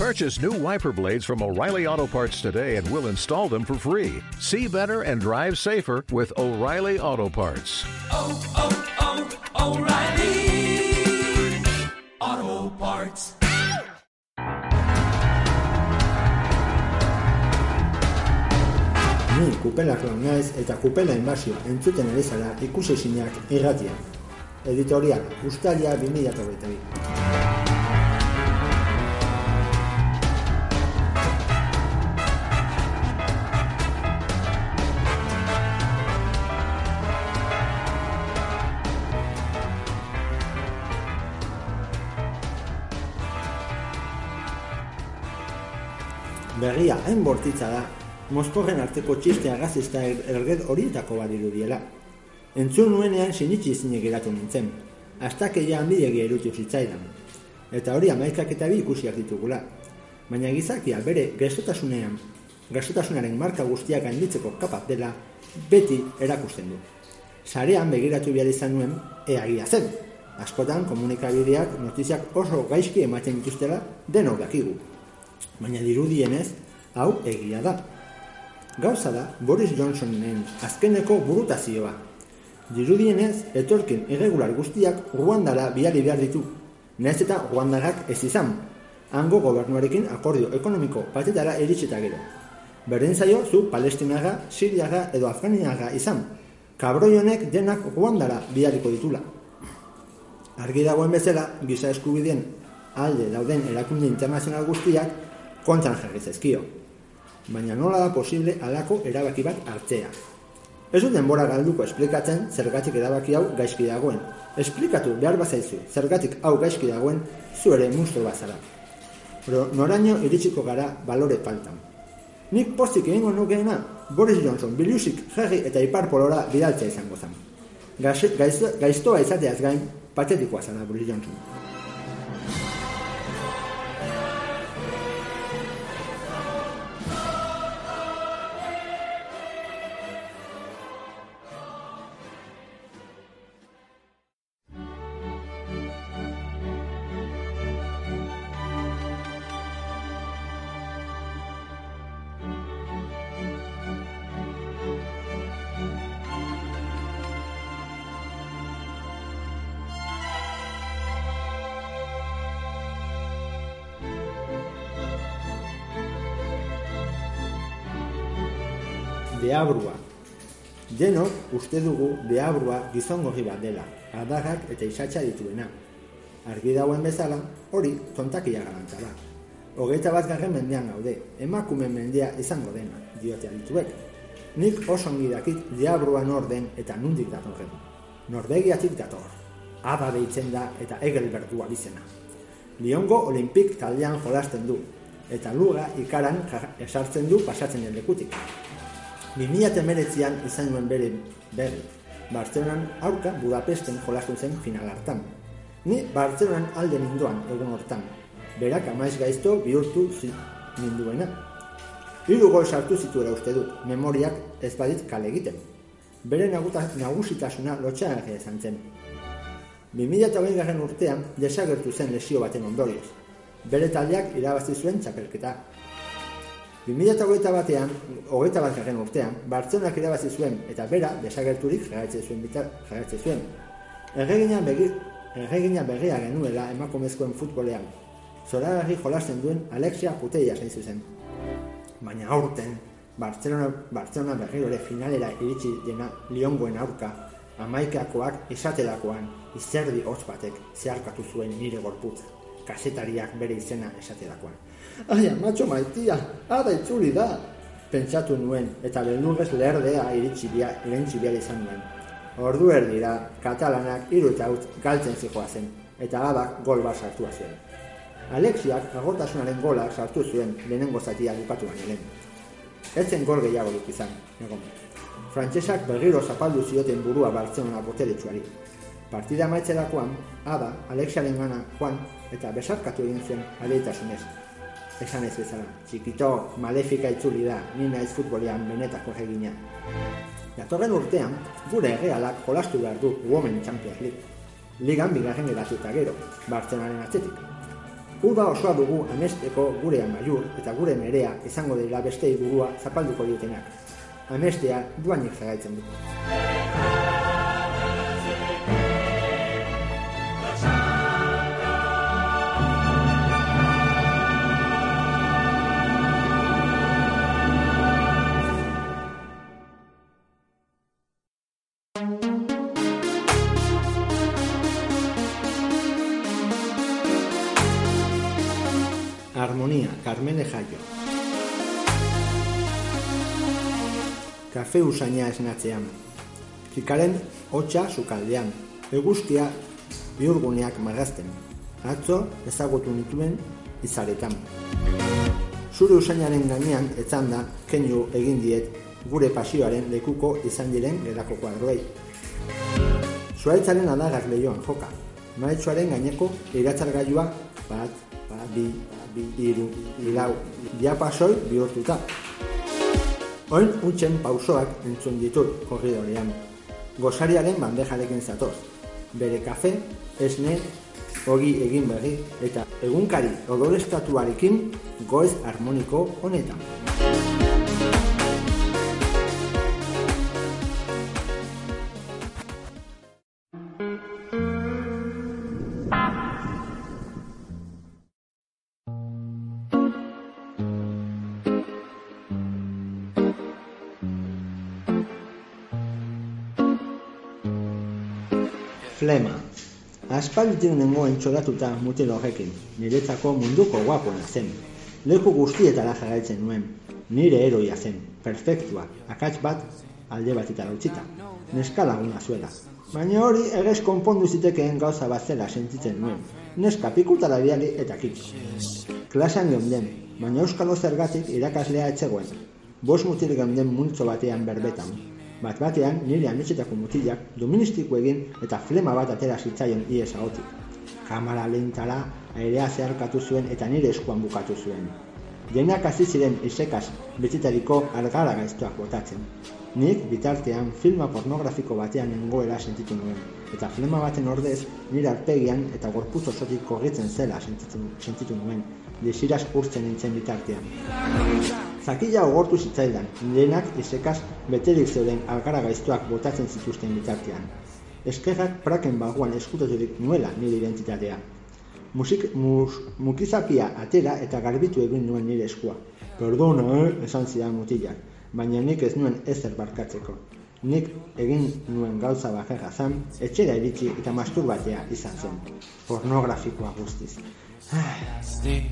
Purchase new wiper blades from O'Reilly Auto Parts today and we'll install them for free. See better and drive safer with O'Reilly Auto Parts. oh, oh, oh O'Reilly Auto Parts. Ni kupelak naiz eta kupela inbazio entzuten ari zara ikusi sinak irratia. Editorial, Ustalia 2022. Berria hain bortitza da, Moskorren arteko txiste agazista er- erged horietako badirudiela. Entzun nuenean sinitsi zine geratu nintzen, astakeia handiegi erutu zitzaidan. Eta hori amaikak eta bi ikusiak ditugula. Baina gizakia bere gesotasunean, gesotasunaren marka guztiak gainditzeko kapaz dela, beti erakusten du. Sarean begiratu behar izan nuen, eagia zen. Askotan komunikabideak notiziak oso gaizki ematen dituztela denok dakigu. Baina dirudienez, hau egia da. Gauza da Boris Johnsonen azkeneko burutazioa. Dirudienez, etorkin irregular guztiak Ruandara biali behar ditu. Nahiz eta Ruandarrak ez izan. Hango gobernuarekin akordio ekonomiko batetara iritsita gero. Berdin zaio zu Palestinaga, Siriaga edo Afganiaga izan. Kabroi honek denak Ruandara bialiko ditula. Argi dagoen bezala, giza eskubideen alde dauden erakunde internazional guztiak kontzan jarri zaizkio. Baina nola da posible alako erabaki bat hartzea. Ez dut denbora galduko esplikatzen zergatik erabaki hau gaizki dagoen. Esplikatu behar bazaizu zergatik hau gaizki dagoen zu ere mustro bazara. Pero noraino iritsiko gara balore faltan. Nik postik egingo nukeena Boris Johnson bilusik jarri eta ipar polora bidaltzea izango zen. Gaiz- gaiz- Gaiztoa izateaz gain patetikoa zara Boris Johnson. Denok uste dugu deabrua gizongorri bat dela, adarrak eta isatxa dituena. Argi dagoen bezala, hori tontakia garantza da. Hogeita bat garren mendean gaude, emakume mendea izango dena, diote adituek. Nik oso ongi dakit deabrua nor den eta nundik datorren. Norvegiatik dator. Aba deitzen da eta Egelbertua bizena. Liongo Olimpik taldean jolasten du, eta luga ikaran esartzen du pasatzen den lekutik. 2019an izan nuen bere berri. Bartzelonan aurka Budapesten jolastu zen final hartan. Ni Bartzelonan alde ninduan egun hortan. Berak amaiz gaizto bihurtu zi- ninduena. Hiru gol sartu zituela uste dut, memoriak ez badit kale egiten. Bere nagusitasuna lotxagarria izan zen. 2020 garren urtean desagertu zen lesio baten ondorioz. Bere taldeak irabazi zuen txapelketa. 2008 batean, hogeita bat garren urtean, Bartzelonak irabazi zuen eta bera desagerturik jarraitzen zuen bitar, jarraitzen zuen. Erregina begi, erregina berria genuela emakumezkoen futbolean. Zoragarri jolasten duen Alexia Puteia zain zuzen. Baina aurten, Bartzelona, Bartzelona berriro ere finalera iritsi dena Liongoen aurka, amaikakoak esatelakoan, izerdi hotz batek zeharkatu zuen nire gorputza. Kasetariak bere izena esatelakoan. Ai, amatxo maitia, ada itzuli da! Pentsatu nuen, eta beldurrez leherdea iritsi bia, irentsi behar izan nuen. Ordu erdira, katalanak hiru eta huts galtzen zikoa zen, eta abak gol bat sartua zuen. Alexiak agotasunaren gola sartu zuen lehenengo zatia bukatu baino lehen. Ez zen gol gehiagorik izan, egon. Frantsesak berriro zapaldu zioten burua Bartzelona boteretsuari. Partida amaitzerakoan, Ada, Alexiaren gana joan eta besarkatu egin zuen aleitasunez. Esan ez bezala, txikito, malefika itzuli da, ni naiz futbolean benetako egina. Datorren urtean, gure errealak jolastu behar du Women Champions League. Ligan bigarren geratu eta gero, Bartzelonaren atzetik. Uda osoa dugu amesteko gure amaiur eta gure nerea izango dira beste burua zapalduko dietenak. Amestea duanik zagaitzen du. Carmele Jaio. Kafe usaina esnatzean. Kikaren hotxa sukaldean. Eguzkia bihurguneak margazten. Atzo ezagutu nituen izaretan. Zure usainaren gainean etzan da keinu egin diet gure pasioaren lekuko izan diren gerako kuadroei. Zuaitzaren adagak lehioan joka. Maetxoaren gaineko iratzargailua bat, bat, bi, bi, iru, ilau, diapasoi bihurtuta. Oin utxen pausoak entzun ditut korridorean. Gozariaren bandejarekin zatoz. Bere kafe, esne, ogi egin berri eta egunkari odorestatuarekin goez harmoniko honetan. Flema. Aspalditik nengoen txoratuta mutil horrekin, niretzako munduko guapoena zen. Leku guztietara jarraitzen nuen. Nire eroia zen, perfektua, akats bat alde batitara utzita. Neska laguna zuela. Baina hori egez konpondu zitekeen gauza bat zela sentitzen nuen. Neska pikutara biali eta kitxo. Klasean geunden, baina euskalo zergatik irakaslea etzegoen. Bos mutil geunden multzo batean berbetan, Bat batean nire ametxetako mutilak doministiko egin eta flema bat atera zitzaion ies ahotik. Kamara lehentara airea zeharkatu zuen eta nire eskuan bukatu zuen. Jainak hasi ziren isekaz betzitariko argara gaiztuak botatzen. Nik bitartean filma pornografiko batean nengoela sentitu nuen, eta filma baten ordez nire arpegian eta gorputz osotik korritzen zela sentitu, sentitu nuen, desiraz urtzen nintzen bitartean. Zakila ogortu zitzaidan, nirenak isekaz beterik zeuden algara gaiztuak botatzen zituzten bitartean. Eskerrak praken baguan eskutaturik nuela nire identitatea. Musik, mus, mukizapia atera eta garbitu egin nuen nire eskua. Perdona, eh? esan zidan mutilak, baina nik ez nuen ezer barkatzeko. Nik egin nuen gauza bakarra zan, etxera iritsi eta masturbatea izan zen. Pornografikoa guztiz. Plastic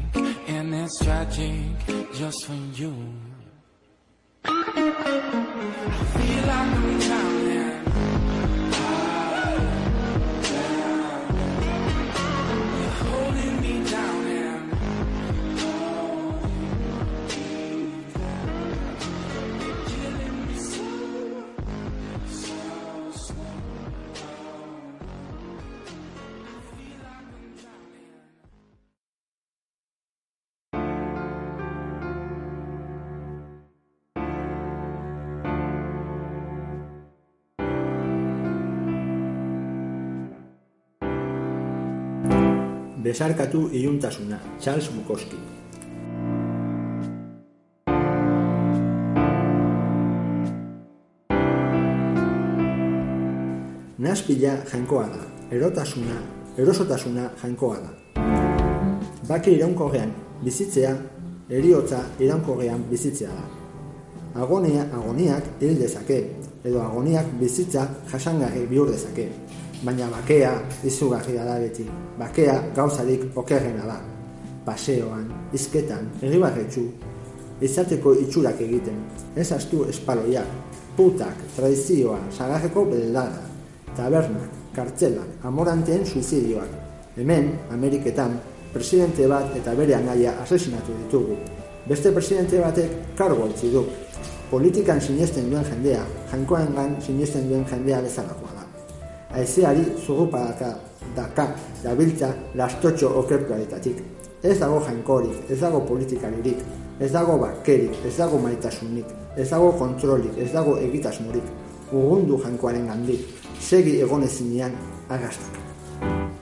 and it's tragic just for you. I feel like I'm Besarkatu iluntasuna, Charles Bukowski. Naspila jainkoa da, erotasuna, erosotasuna jainkoa da. Bake iraunkorrean bizitzea, eriotza iraunkorrean bizitzea da. Agonia, agoniak hil dezake, edo agoniak bizitza jasangarri bihur dezake. Baina bakea izugarria da beti. Bakea gauzarik okerrena da. Paseoan, izketan, herribarretxu, izateko itxurak egiten. Ez astu espaloiak, putak, traizioa, sagarreko beldada, tabernak, kartzelak, amoranteen suizidioak. Hemen, Ameriketan, presidente bat eta bere anaia asesinatu ditugu. Beste presidente batek kargo utzi du. Politikan sinesten duen jendea, jainkoengan sinesten duen jendea bezalakoa. Aizeari zurupa daka, dabiltza lastotxo okertuaretatik. Ez dago jainkorik, ez dago politikaririk, ez dago bakerik, ez dago maitasunik, ez dago kontrolik, ez dago egitasmorik. Urrundu jainkoaren gandik, segi egonezinean agastak.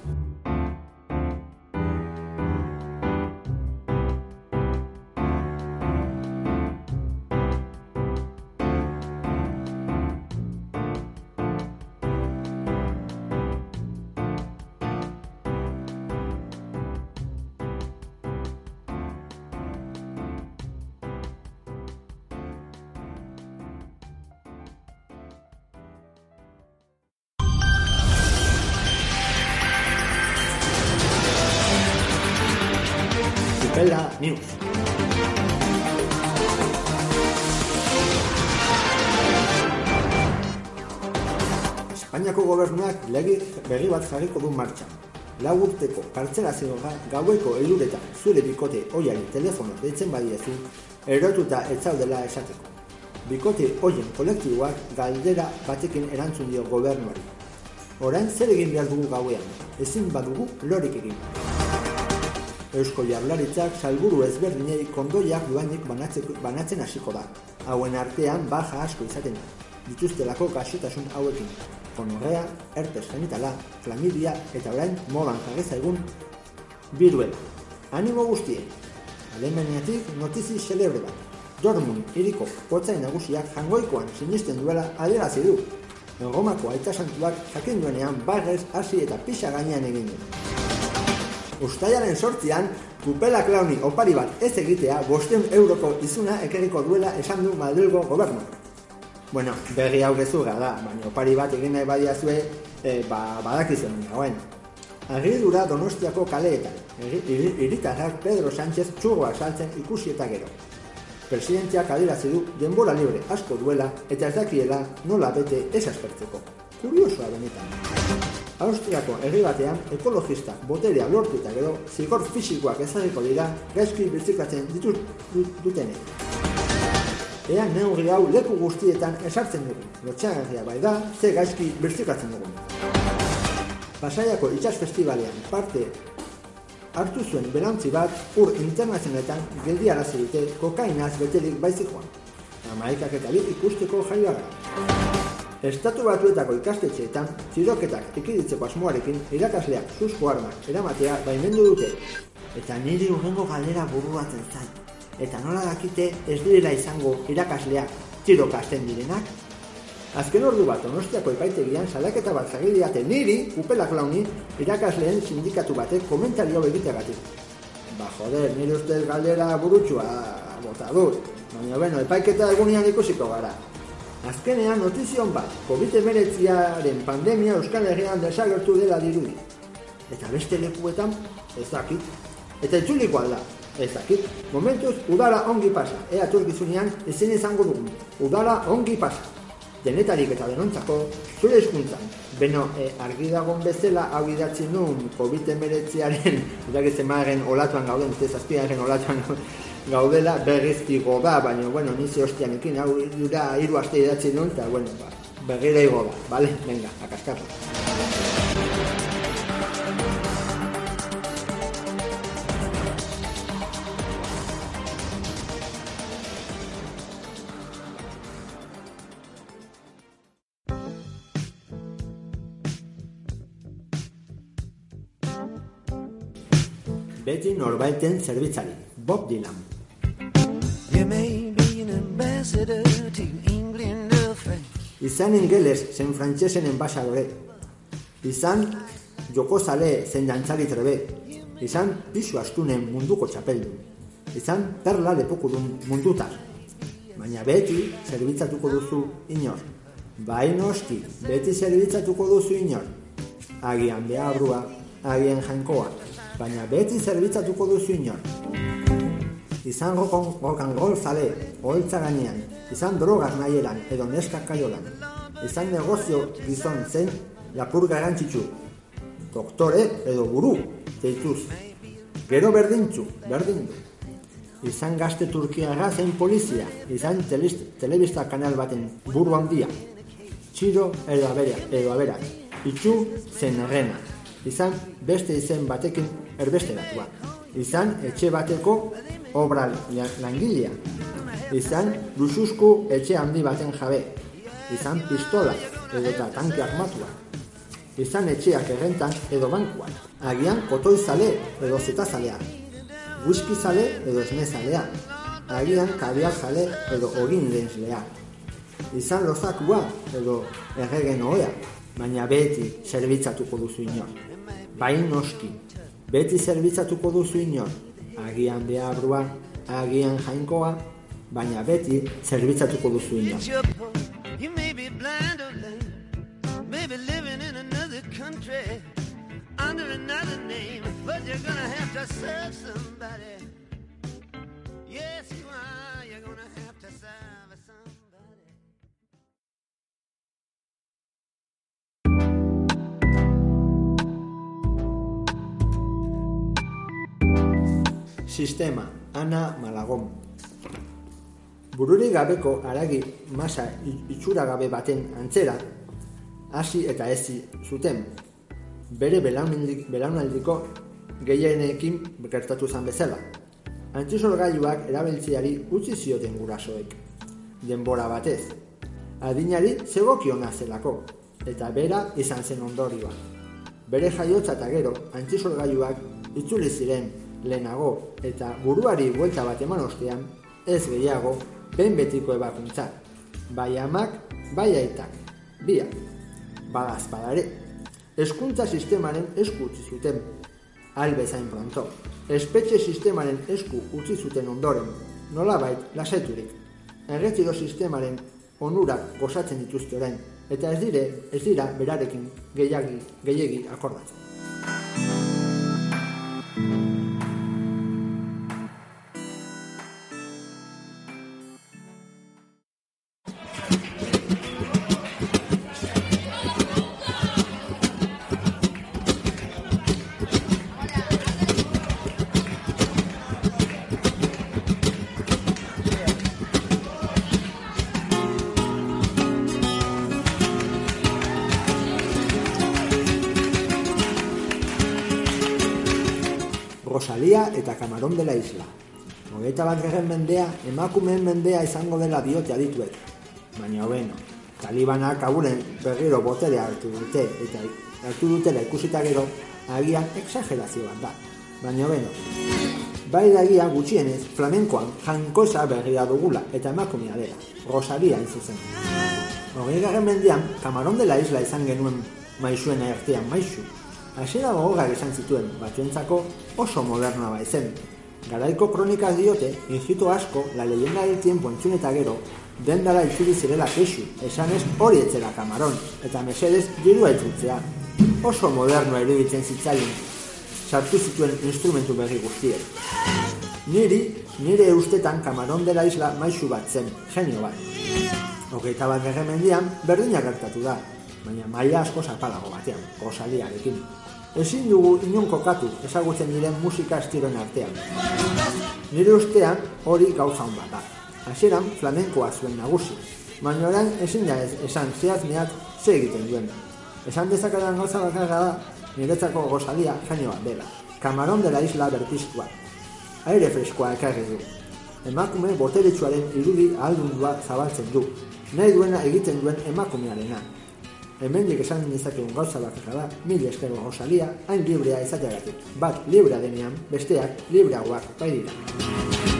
Kupela News. Espainiako gobernuak legi berri bat jarriko du martxan. Lau urteko kartzela zigorra gaueko eiluretan zure bikote oiari telefono deitzen badiezu erotuta etzaudela esateko. Bikote oien kolektiboak galdera batekin erantzun dio gobernuari. Orain zer egin behar dugu gauean, ezin badugu lorik egin. Eusko Jaurlaritzak salburu ezberdinei kondoiak banatzeko, banatzen hasiko da. Hauen artean baja asko izaten da. Dituztelako gaixotasun hauekin. Gonorrea, herpes genitala, klamidia eta orain modan jarri zaigun biruela. Animo guztie. Alemaniatik notizi celebre bat. Dortmund hiriko potzain nagusiak jangoikoan sinisten duela adierazi du. Erromako aita santuak jakin duenean barrez hasi eta pixa gainean egin du. Uztailaren sortzian, kupela klauni opari bat ez egitea bosteun euroko izuna ekeriko duela esan du Madrilgo gobernu. Bueno, berri hau gezurra da, baina opari bat egin nahi badiazue, e, ba, badakizuen dagoen. Agridura donostiako kaleetan, iritarrak Pedro Sánchez txurroa saltzen ikusi eta gero. Presidentziak adirazi du denbora libre asko duela eta ez dakiela nola bete ez aspertzeko. Kuriosoa benetan. Austriako herri batean ekologista boterea lortu eta gero zigor fisikoak ezagiko dira gaizki birtzikatzen ditut dutenek. Ea neurri hau leku guztietan esartzen dugu. Lotxagarria bai da, ze gaizki birtzikatzen dugu. Pasaiako itxas festivalean parte hartu zuen belantzi bat ur internazionaletan geldi arazi dute kokainaz betelik baizikoan. Amaikak eta lik ikusteko jaibarra. Estatu batuetako ikastetxeetan, ziroketak ekiditzeko asmoarekin irakasleak susko armak eramatea baimendu dute. Eta niri urrengo galdera buruatzen zain. Eta nola dakite ez direla izango irakasleak tirokasten direnak? Azken ordu bat Donostiako epaitegian salaketa bat jarri diate niri, upela klauni, irakasleen sindikatu batek komentario egiteagatik. Ba joder, nire ustez galdera burutxua bota dut. Baina beno, epaiketa egunean ikusiko gara. Azkenean notizion bat, COVID-19 pandemia Euskal Herrian desagertu dela dirudi. Eta beste lekuetan, ez dakit. Eta itzuliko alda, ez dakit. Momentuz, udara ongi pasa. Ea turkizunean ezin izango dugun. Udara ongi pasa denetarik eta denontzako, zure eskuntzan. Beno, e, argi dagon bezala, hau idatzi nuen, COVID-19aren, idakitzen maaren olatuan gauden, ez zazpiaren olatuan gaudela, berriz igo da, baina, bueno, nizi hostian ekin, hau dura hiru aste idatzi nuen, eta, bueno, ba, berrira igo da, bale? Venga, akaskatu. Beti norbaiten zerbitzari, Bob Dylan. Izan ingeles zen frantsesen enbasadore. Izan joko zale zen jantzari trebe. Izan pisu astunen munduko txapeldu. Izan perla lepokudun mundutar. Baina beti zerbitzatuko duzu inor. Bai noski, beti zerbitzatuko duzu inor. Agian beharrua, agian jainkoa. Baina beti zerbitzatuko duzu inor. Izan rokan rol zale, oholtza gainean, izan drogak nahieran edo neskak kaiolan. Izan negozio gizon zen lapur garrantzitsu, doktore edo buru, deituz. Gero berdintzu, berdindu. Izan gazte turkiara zen polizia, izan telist, telebista kanal baten buru handia. Txiro edo abera, edo abera. Itxu zen errena. Izan beste izen batekin erbesteratua. Izan etxe bateko obra langilea. Izan luxuzko etxe handi baten jabe. Izan pistola edo eta tanke armatua. Izan etxeak errentan edo bankuan. Agian kotoi zale edo zeta zalea. Whisky zale edo esne zalea. Agian kabiar zale edo ogin lehenzlea. Izan lozakua edo erregen oea. Baina beti zerbitzatuko duzu inor. Bain noski, beti zerbitzatuko duzu inor agian deabrua, agian jainkoa, baina beti zerbitzatuko duzu ina. Yes, you are, you're gonna have. Sistema, Ana Malagom. Bururik gabeko aragi masa itxura gabe baten antzera, hasi eta ezi zuten. Bere belaunaldik- belaunaldiko gehienekin gertatu zen bezala. Antizorgailuak erabiltziari utzi zioten gurasoek. Denbora batez. Adinari zegokiona zelako, eta bera izan zen ondorioa. Bere jaiotza eta gero, antizorgailuak itzuli ziren lehenago eta buruari buelta bat eman ostean, ez gehiago, behin betiko ebakuntza. Bai amak, bai aitak, biak. Badazpada ere, eskuntza sistemaren esku utzi zuten, albezain pronto. Espetxe sistemaren esku utzi zuten ondoren, nolabait lasaiturik. Erretiro sistemaren onurak gozatzen dituzte orain, eta ez dire, ez dira berarekin gehiagi, gehiegi akordatzen. Camarón de la Isla. Hogeita bat gerren mendea, emakumeen mendea izango dela diote adituek. Baina hobeno, talibanak aburen berriro boterea hartu dute, eta hartu dutela ikusita gero, agian exagerazio bat da. Baina hobeno, bai da egia gutxienez, flamenkoan jankosa berria dugula, eta emakumea dela, Rosalia hain zuzen. Hogei garren mendean, Camarón de la Isla izan genuen maixuen ertean maixu. Hasiera gogorrak izan zituen, batzuentzako oso modernoa baizen. Garaiko kronikaz diote, injito asko, la leyenda del tiempo entzun eta gero, dendara itzuli zirela kexu, esanez hori etzera kamaron, eta mesedez dirua itzultzea. Oso modernoa iruditzen zitzaien, sartu zituen instrumentu berri guztiek. Niri, nire ustetan kamaron dela isla maixu bat zen, genio bat. Hogeita bat gerre mendian, berdina gertatu da, baina maila asko zapalago batean, Rosaliarekin. Ezin dugu inon kokatu ezagutzen diren musika estiloen artean. Nire ustean hori gauza hon bat da. Hasieran flamenkoa zuen nagusi, baina orain ezin da ez, esan zehaz mehat ze egiten duen. Esan dezakadan gauza bakarra da, niretzako gozalia jaino bat dela. Camarón de la isla berpiztua. Aire freskoa ekarri du. Emakume boteretsuaren irudi ahaldundua zabaltzen du. Nahi duena egiten duen emakumearena. Hemendik esan dezakegun gauza bakarra da, mil esker Rosalia, hain librea izateagatik. Bat librea denean, besteak libreagoak bai dira.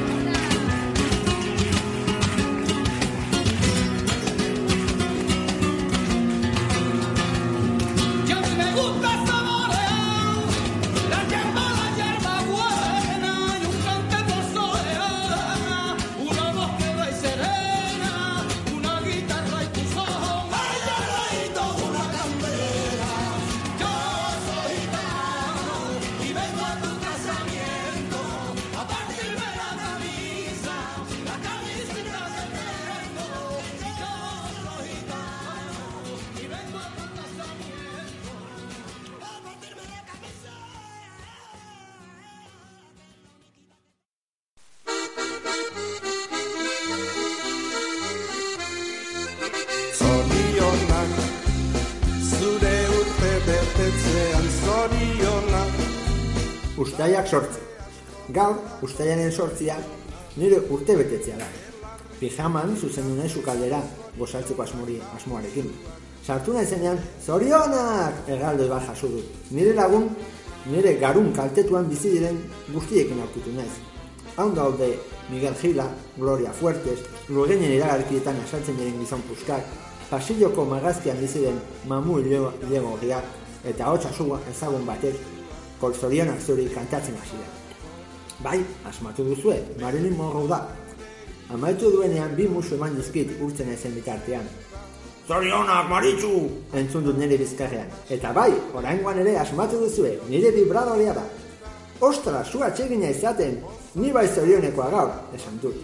Uztaiak sortzi. Gaur, ustaiaren sortzia, nire urte betetzea da. Pijaman zuzendu nahi sukaldera gozaltzeko asmori, asmoarekin. Sartu nahi zenean, zorionak! Erraldoi bat jaso dut. Nire lagun, nire garun kaltetuan bizi diren guztiekin aurkitu naiz. Haun daude Miguel Gila, Gloria Fuertes, Lurgeinen iragarkietan asaltzen diren gizon puskak, pasilloko magazkian bizi den mamu ilegorriak, eta hotza ezagun batek kolzorionak zuri kantatzen hasi da. Bai, asmatu duzue, Marilyn Monroe da. Amaitu duenean bi musu eman dizkit urtzen ezen bitartean. Zorionak, Maritxu! Entzun dut nire bizkarrean. Eta bai, oraingoan ere asmatu duzue, nire vibradorea da. Ostra, zu atsegina izaten, ni bai zorionekoa gaur, esan dut.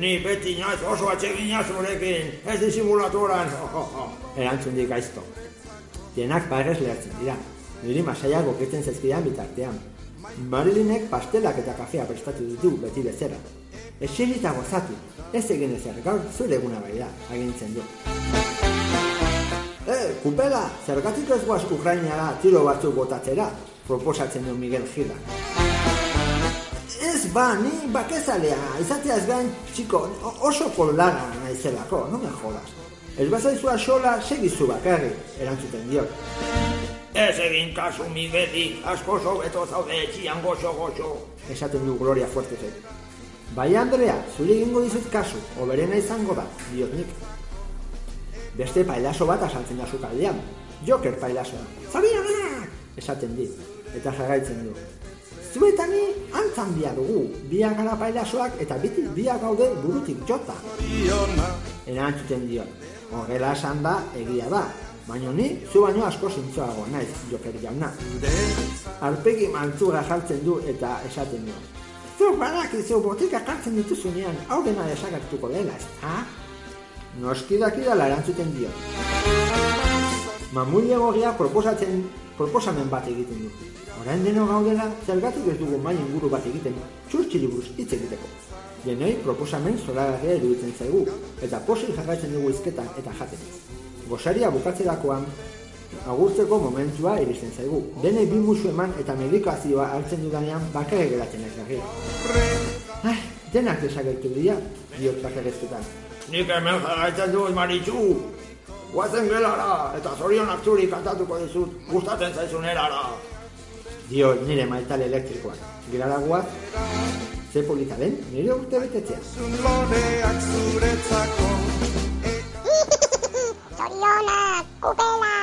Ni beti naiz oso atsegina zurekin, ez disimulaturan, Erantzun dik gaizto. Denak parez lehertzen dira. Niri masaiak oketen zezkidan bitartean. Marilinek pastelak eta kafea prestatu ditu beti bezera. Eseri eta gozatu, ez egin ezer, gaur zure eguna bai da, agintzen du. Eh, kupela, zergatik ez guaz Ukrainara tiro batzuk botatzera, proposatzen du Miguel Gila. Ez ba, ni bakezalea, izateaz gain, txiko, oso kolaga naizelako, no me jodas. Ez bazaizua sola, segizu bakarri, erantzuten diot. Ez egin kasu Migueli, asko sobeto zaude etxian goxo-goxo. esaten du Gloria Fuertesek. Bai Andrea, zuri egingo dizut kasu, oberena izango da, diot nik. Beste pailaso bat asaltzen da sukaldean. Joker pailasoa. Zabionak! Esaten dit, eta jarraitzen du. Zuetani antzan bia dugu, biak gara pailasoak eta biti biak gaude burutik jota. Erantzuten dio, horrela esan da egia da, baina ni zu baino asko zintzoago naiz, Joker jauna. Arpegi mantzuga jartzen du eta esaten du. Zuk badakizu botika jartzen dituzunean, hau dena desagertuko dela, ez ha? Noski dakidala erantzuten dio. Mamuilegogia proposatzen, proposamen bat egiten du. Orain deno gaudela, zergatik ez dugu mai inguru bat egiten, txurtxili buruz hitz egiteko. Denoi proposamen zoragarria iruditzen zaigu, eta posi jarraitzen dugu izketan eta jaten. Gosaria bukatzerakoan, agurtzeko momentua iristen zaigu. Denei bi musu eman eta medikazioa hartzen dudanean bakarrik geratzen ez gari. Ai, denak desagertu dira, diot bakarrezketan. Nik hemen jarraitzen dut maritxu. Guazen gelara, eta zorionak zuri kantatuko dizut, gustatzen zaizun erara. Dio nire maitale elektrikoan. Gerara guaz, ze polita den, nire urte betetzea. Loreak zuretzako Zorionak, kupela! Ah,